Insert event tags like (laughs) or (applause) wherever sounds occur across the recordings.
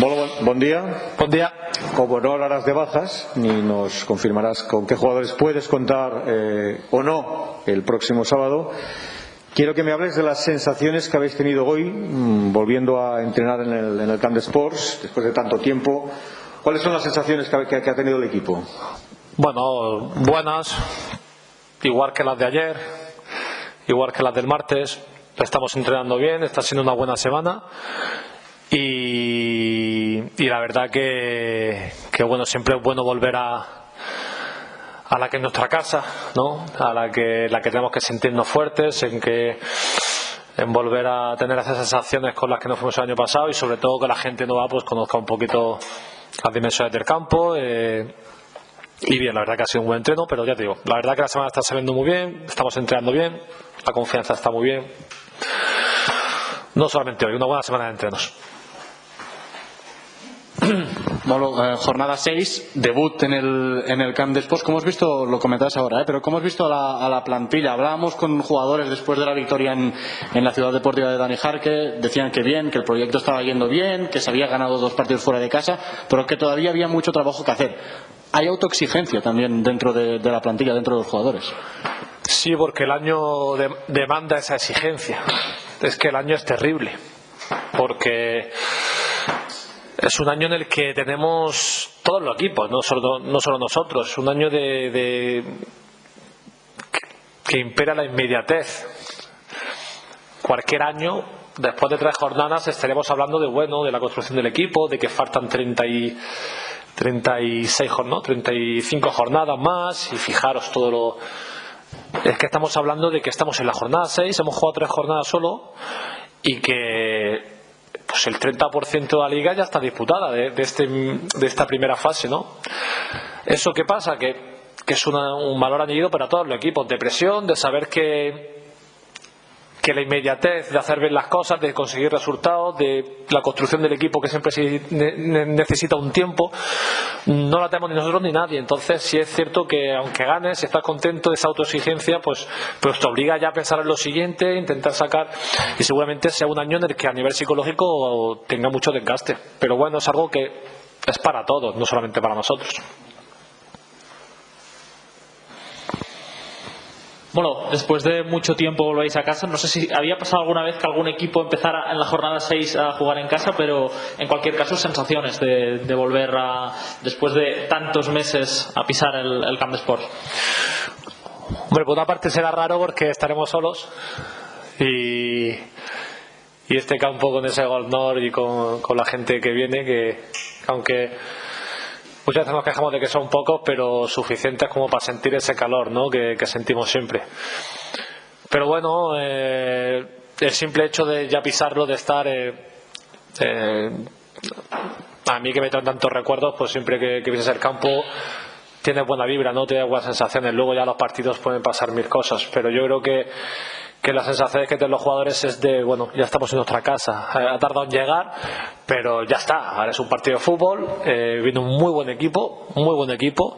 Hola, buen, buen día. Buen día. Como no hablarás de bajas, ni nos confirmarás con qué jugadores puedes contar eh, o no el próximo sábado, quiero que me hables de las sensaciones que habéis tenido hoy, mmm, volviendo a entrenar en el, en el Camp de Sports, después de tanto tiempo. ¿Cuáles son las sensaciones que, que, que ha tenido el equipo? Bueno, buenas, igual que las de ayer, igual que las del martes. Estamos entrenando bien, está siendo una buena semana y, y la verdad que, que, bueno, siempre es bueno volver a, a la que es nuestra casa, ¿no? A la que, la que tenemos que sentirnos fuertes, en que en volver a tener esas sensaciones con las que nos fuimos el año pasado y sobre todo que la gente nueva pues conozca un poquito las dimensiones del campo eh, y bien, la verdad que ha sido un buen entreno pero ya te digo, la verdad que la semana está saliendo muy bien estamos entrenando bien, la confianza está muy bien no solamente hoy, una buena semana de entrenos (clears throat) Bueno, eh, jornada 6, debut en el, en el Camp de Sports. ¿Cómo has visto, lo comentabas ahora, eh, pero cómo has visto a la, a la, plantilla? Hablábamos con jugadores después de la victoria en, en, la ciudad deportiva de Dani Jarque, decían que bien, que el proyecto estaba yendo bien, que se había ganado dos partidos fuera de casa, pero que todavía había mucho trabajo que hacer. Hay autoexigencia también dentro de, de la plantilla, dentro de los jugadores. Sí, porque el año de, demanda esa exigencia. Es que el año es terrible, porque es un año en el que tenemos todos los equipos, no solo, no solo nosotros, un año de, que impera la inmediatez. Cualquier año, después de tres jornadas, estaremos hablando de bueno, de la construcción del equipo, de que faltan 30 y 36 jornadas, 35 jornadas más, y fijaros todo lo es que estamos hablando de que estamos en la jornada 6, hemos jugado tres jornadas solo y que pues el 30% de la liga ya está disputada de, de, este, de esta primera fase, ¿no? ¿Eso qué pasa? Que, que es una, un valor añadido para todos los equipos, de presión, de saber que, que la inmediatez de hacer bien las cosas, de conseguir resultados, de la construcción del equipo que siempre necesita un tiempo, no la tenemos ni nosotros ni nadie. Entonces, sí es cierto que aunque ganes, si estás contento de esa autoexigencia, pues, pues te obliga ya a pensar en lo siguiente, intentar sacar, y seguramente sea un año en el que a nivel psicológico tenga mucho desgaste. Pero bueno, es algo que es para todos, no solamente para nosotros. Bueno, después de mucho tiempo volvéis a casa. No sé si había pasado alguna vez que algún equipo empezara en la jornada 6 a jugar en casa, pero en cualquier caso, sensaciones de, de volver a, después de tantos meses a pisar el, el Camp de Sport. Hombre, por una parte será raro porque estaremos solos y, y este campo con ese gol y con, con la gente que viene, que aunque muchas veces nos quejamos de que son pocos, pero suficientes como para sentir ese calor ¿no? que, sentimos siempre. Pero bueno, eh, el simple hecho de ya pisarlo, de estar. Eh, eh, a mí que me traen tantos recuerdos, pues siempre que, que vienes al campo tienes buena vibra, no tienes buenas sensaciones. Luego ya los partidos pueden pasar mil cosas, pero yo creo que que las sensaciones que tienen los jugadores es de, bueno, ya estamos en nuestra casa, ha tardado en llegar, pero ya está, ahora es un partido de fútbol, eh, viene un muy buen equipo, muy buen equipo,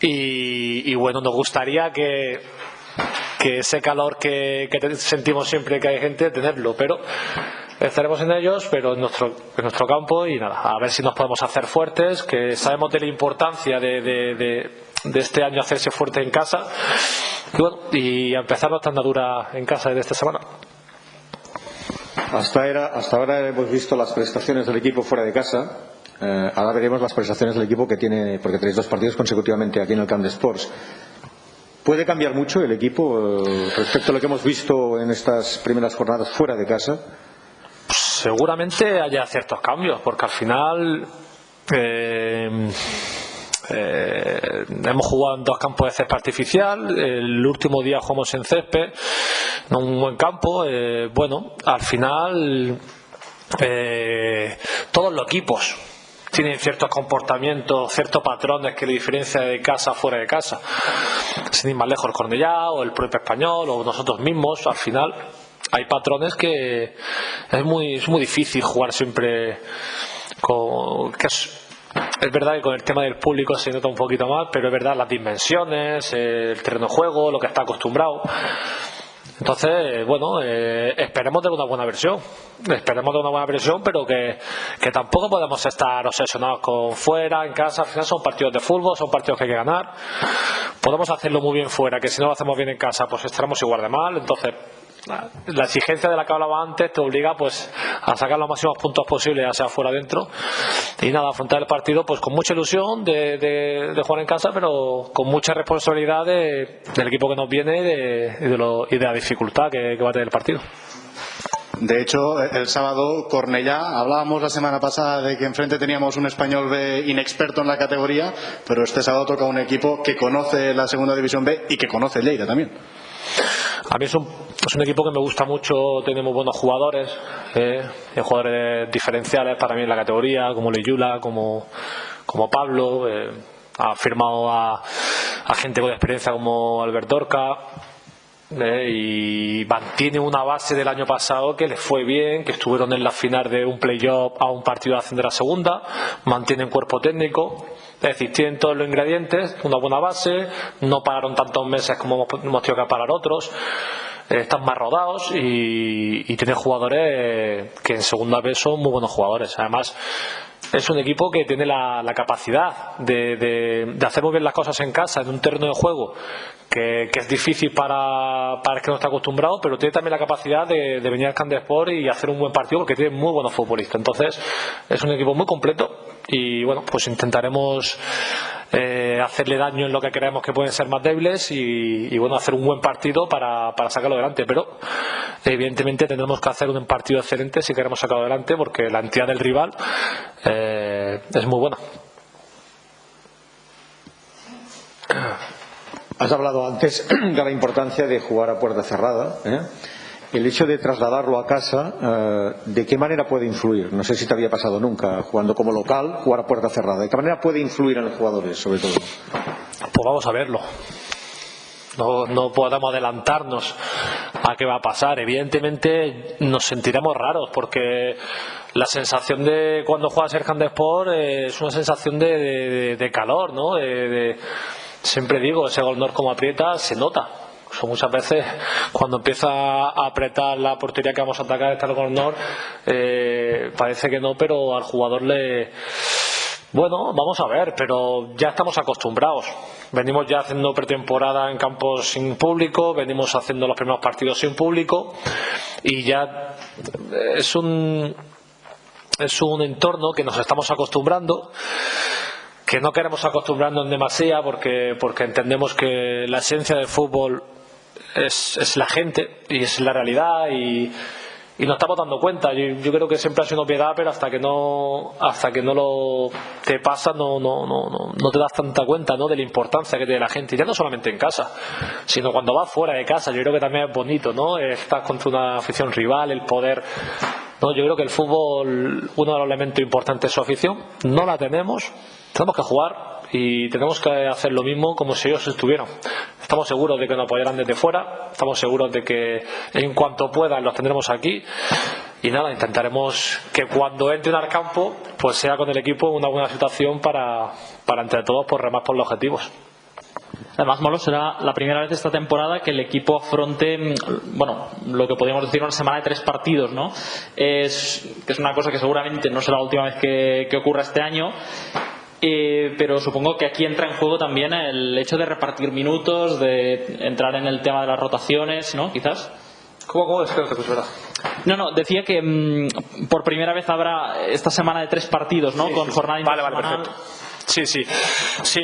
y, y bueno, nos gustaría que, que ese calor que, sentimos siempre que hay gente, tenerlo, pero estaremos en ellos, pero en nuestro, en nuestro campo, y nada, a ver si nos podemos hacer fuertes, que sabemos de la importancia de, de, de este año hacerse fuerte en casa y, bueno, y a empezar nuestra andadura en casa de esta semana. Hasta, era, hasta ahora hemos visto las prestaciones del equipo fuera de casa. Eh, ahora veremos las prestaciones del equipo que tiene, porque tenéis dos partidos consecutivamente aquí en el Camp de Sports. ¿Puede cambiar mucho el equipo eh, respecto a lo que hemos visto en estas primeras jornadas fuera de casa? Seguramente haya ciertos cambios, porque al final. Eh, eh, hemos jugado en dos campos de césped artificial, el último día jugamos en césped, en un buen campo. Eh, bueno, al final eh, todos los equipos tienen ciertos comportamientos, ciertos patrones que le diferencian de casa a fuera de casa. Sin ir más lejos el Cornellá o el propio español o nosotros mismos, al final hay patrones que es muy, es muy difícil jugar siempre con, que es, es verdad que con el tema del público se nota un poquito más, pero es verdad las dimensiones, el terreno de juego, lo que está acostumbrado. Entonces, bueno, eh, esperemos de una buena versión. Esperemos de una buena versión, pero que, que, tampoco podemos estar obsesionados con fuera, en casa. Al final son partidos de fútbol, son partidos que hay que ganar. Podemos hacerlo muy bien fuera, que si no lo hacemos bien en casa, pues estaremos igual de mal. Entonces, la exigencia de la que hablaba antes te obliga pues a sacar los máximos puntos posibles ya sea fuera adentro y nada afrontar el partido pues con mucha ilusión de, de, jugar en casa pero con mucha responsabilidad del equipo que nos viene y de, y de la dificultad que, va a tener el partido. De hecho, el sábado Cornellá, hablábamos la semana pasada de que enfrente teníamos un español B inexperto en la categoría, pero este sábado toca un equipo que conoce la segunda división B y que conoce Lleida también. A mí es un, es un equipo que me gusta mucho, tenemos buenos jugadores, eh, jugadores diferenciales para mí en la categoría, como Leyula, como, Pablo, eh, ha firmado a, a, gente con experiencia como Albert Dorca. Eh, y mantiene una base del año pasado que les fue bien, que estuvieron en la final de un playoff a un partido de ascender a segunda, mantienen cuerpo técnico, es decir, tienen todos los ingredientes, una buena base, no pararon tantos meses como hemos tenido que parar otros, están más rodados y, tienen jugadores que en segunda vez son muy buenos jugadores. Además, es un equipo que tiene la, capacidad de, hacer muy bien las cosas en casa, en un terreno de juego que, es difícil para, para, el que no está acostumbrado, pero tiene también la capacidad de, venir al Candesport y hacer un buen partido porque tiene muy buenos futbolistas. Entonces, es un equipo muy completo y bueno, pues intentaremos eh, hacerle daño en lo que creemos que pueden ser más débiles y, bueno, hacer un buen partido para, para, sacarlo adelante. Pero evidentemente tendremos que hacer un partido excelente si queremos sacarlo adelante porque la entidad del rival eh, es muy buena. Has hablado antes (clears throat) de la importancia de jugar a puerta cerrada. ¿eh? El hecho de trasladarlo a casa, eh, ¿de qué manera puede influir? No sé si te había pasado nunca, jugando como local, jugar a puerta cerrada. ¿De qué manera puede influir en los jugadores, sobre todo? Pues vamos a verlo. No, no podemos adelantarnos a qué va a pasar. Evidentemente nos sentiremos raros porque la sensación de cuando juegas el Sport es una sensación de, calor, ¿no? siempre digo, ese gol como aprieta se nota muchas veces cuando empieza a apretar la portería que vamos a atacar este North eh, parece que no, pero al jugador le bueno, vamos a ver, pero ya estamos acostumbrados. Venimos ya haciendo pretemporada en campos sin público, venimos haciendo los primeros partidos sin público y ya es un es un entorno que nos estamos acostumbrando que no queremos acostumbrarnos en demasía porque, porque entendemos que la esencia del fútbol es, es la gente y es la realidad y, y nos estamos dando cuenta. Yo, creo que siempre ha sido una piedad, pero hasta que no hasta que no lo te pasa no no no no, te das tanta cuenta, ¿no? de la importancia que tiene la gente, ya no solamente en casa, sino cuando vas fuera de casa. Yo creo que también es bonito, ¿no? Estás contra una afición rival, el poder no, yo creo que el fútbol, uno de los elementos importantes es su afición. No la tenemos, tenemos que jugar y tenemos que hacer lo mismo como si ellos estuvieran. Estamos seguros de que nos apoyarán desde fuera, estamos seguros de que en cuanto puedan los tendremos aquí y nada, intentaremos que cuando entre al campo pues sea con el equipo una buena situación para, para entre todos por remar por los objetivos. Además, Malo será la primera vez esta temporada que el equipo afronte, bueno, lo que podríamos decir una semana de tres partidos, ¿no? Es, que es una cosa que seguramente no será la última vez que, que ocurra este año eh, pero supongo que aquí entra en juego también el hecho de repartir minutos, de entrar en el tema de las rotaciones, ¿no? Quizás. ¿Cómo, cómo es que verdad? No, no, decía que mm, por primera vez habrá esta semana de tres partidos, ¿no? Con jornada Vale, vale, perfecto. Sí, sí, sí.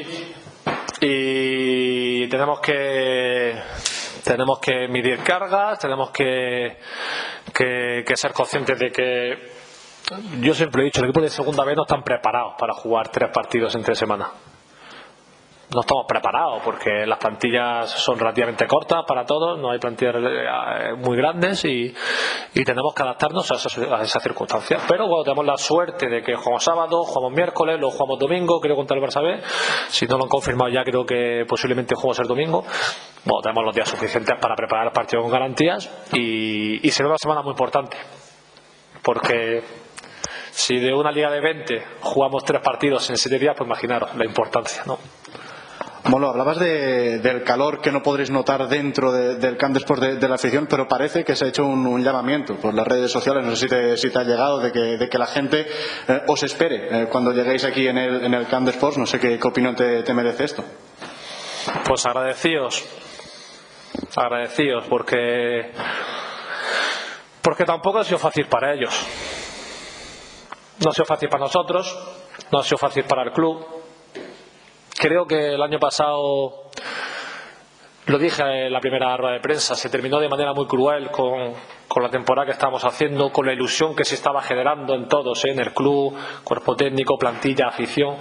Y tenemos que tenemos que medir cargas, tenemos que, que, que ser conscientes de que yo siempre he dicho, el equipo de segunda vez no están preparados para jugar tres partidos en tres semanas. No estamos preparados porque las plantillas son relativamente cortas para todos, no hay plantillas eh, muy grandes y, tenemos que adaptarnos a esas, circunstancias. Pero cuando tenemos la suerte de que jugamos sábado, jugamos miércoles, lo jugamos domingo, creo contra el Barça B, si no lo han confirmado ya creo que posiblemente jugamos el domingo, bueno, tenemos los días suficientes para preparar el partido con garantías y, y será una semana muy importante porque si de una liga de 20 jugamos tres partidos en siete días, pues imaginaros la importancia, ¿no? Molo, hablabas del calor que no podréis notar dentro del camp después de, la afición, pero parece que se ha hecho un, llamamiento por las redes sociales, no sé si te, si te ha llegado, de que, la gente eh, os espere eh, cuando lleguéis aquí en el, en el camp de sports. No sé qué, opinión te, te merece esto. Pues agradecidos, agradecidos, porque porque tampoco ha sido fácil para ellos. No ha sido fácil para nosotros, no ha sido fácil para el club. Creo que el año pasado, lo dije en la primera rueda de prensa, se terminó de manera muy cruel con, la temporada que estábamos haciendo, con la ilusión que se estaba generando en todos, ¿eh? en el club, cuerpo técnico, plantilla, afición.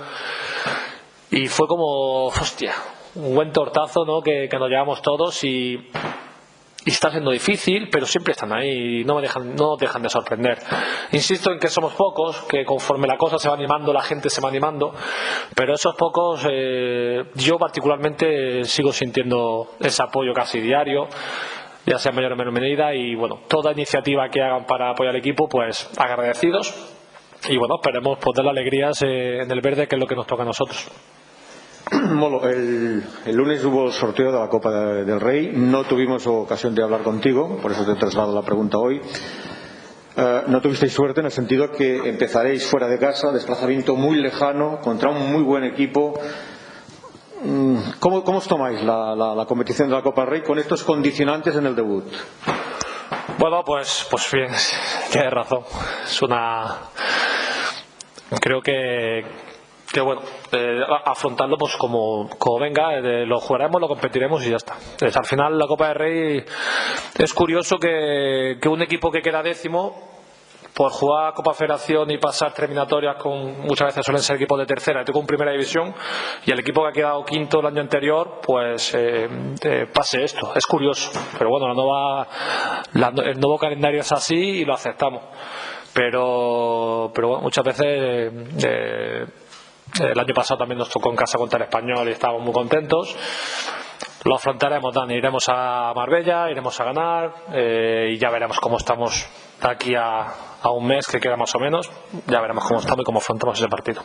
Y fue como, hostia, un buen tortazo ¿no? que, que nos llevamos todos y y está siendo difícil, pero siempre están ahí y no, me dejan, no dejan de sorprender. Insisto en que somos pocos, que conforme la cosa se va animando, la gente se va animando, pero esos pocos, eh, yo particularmente sigo sintiendo ese apoyo casi diario ya sea mayor o menor medida y bueno, toda iniciativa que hagan para apoyar al equipo, pues agradecidos y bueno, esperemos poder la alegrías eh, en el verde que es lo que nos toca a nosotros. (clears throat) Molo, el, lunes hubo sorteo de la Copa del Rey. No tuvimos ocasión de hablar contigo, por eso te he trasladado la pregunta hoy. Eh, no tuvisteis suerte en el sentido que empezaréis fuera de casa, desplazamiento muy lejano, contra un muy buen equipo. Mm, ¿Cómo, os tomáis la, competición de la Copa del Rey con estos condicionantes en el debut? Bueno, pues, pues bien, (laughs) tienes razón. Es una. Creo que, que bueno, eh, afrontarlo pues como, como venga, eh, lo jugaremos, lo competiremos y ya está. al final la Copa de Rey es curioso que, que un equipo que queda décimo por jugar Copa Federación y pasar terminatorias con muchas veces suelen ser equipos de tercera con primera división y el equipo que ha quedado quinto el año anterior pues eh, pase esto es curioso pero bueno la nueva el nuevo calendario es así y lo aceptamos pero pero bueno, muchas veces el año pasado también nos tocó en casa contra el español y estábamos muy contentos. Lo afrontaremos, Dani. Iremos a Marbella, iremos a ganar eh, y ya veremos cómo estamos aquí a, a un mes que queda más o menos. Ya veremos cómo estamos y cómo afrontamos ese partido.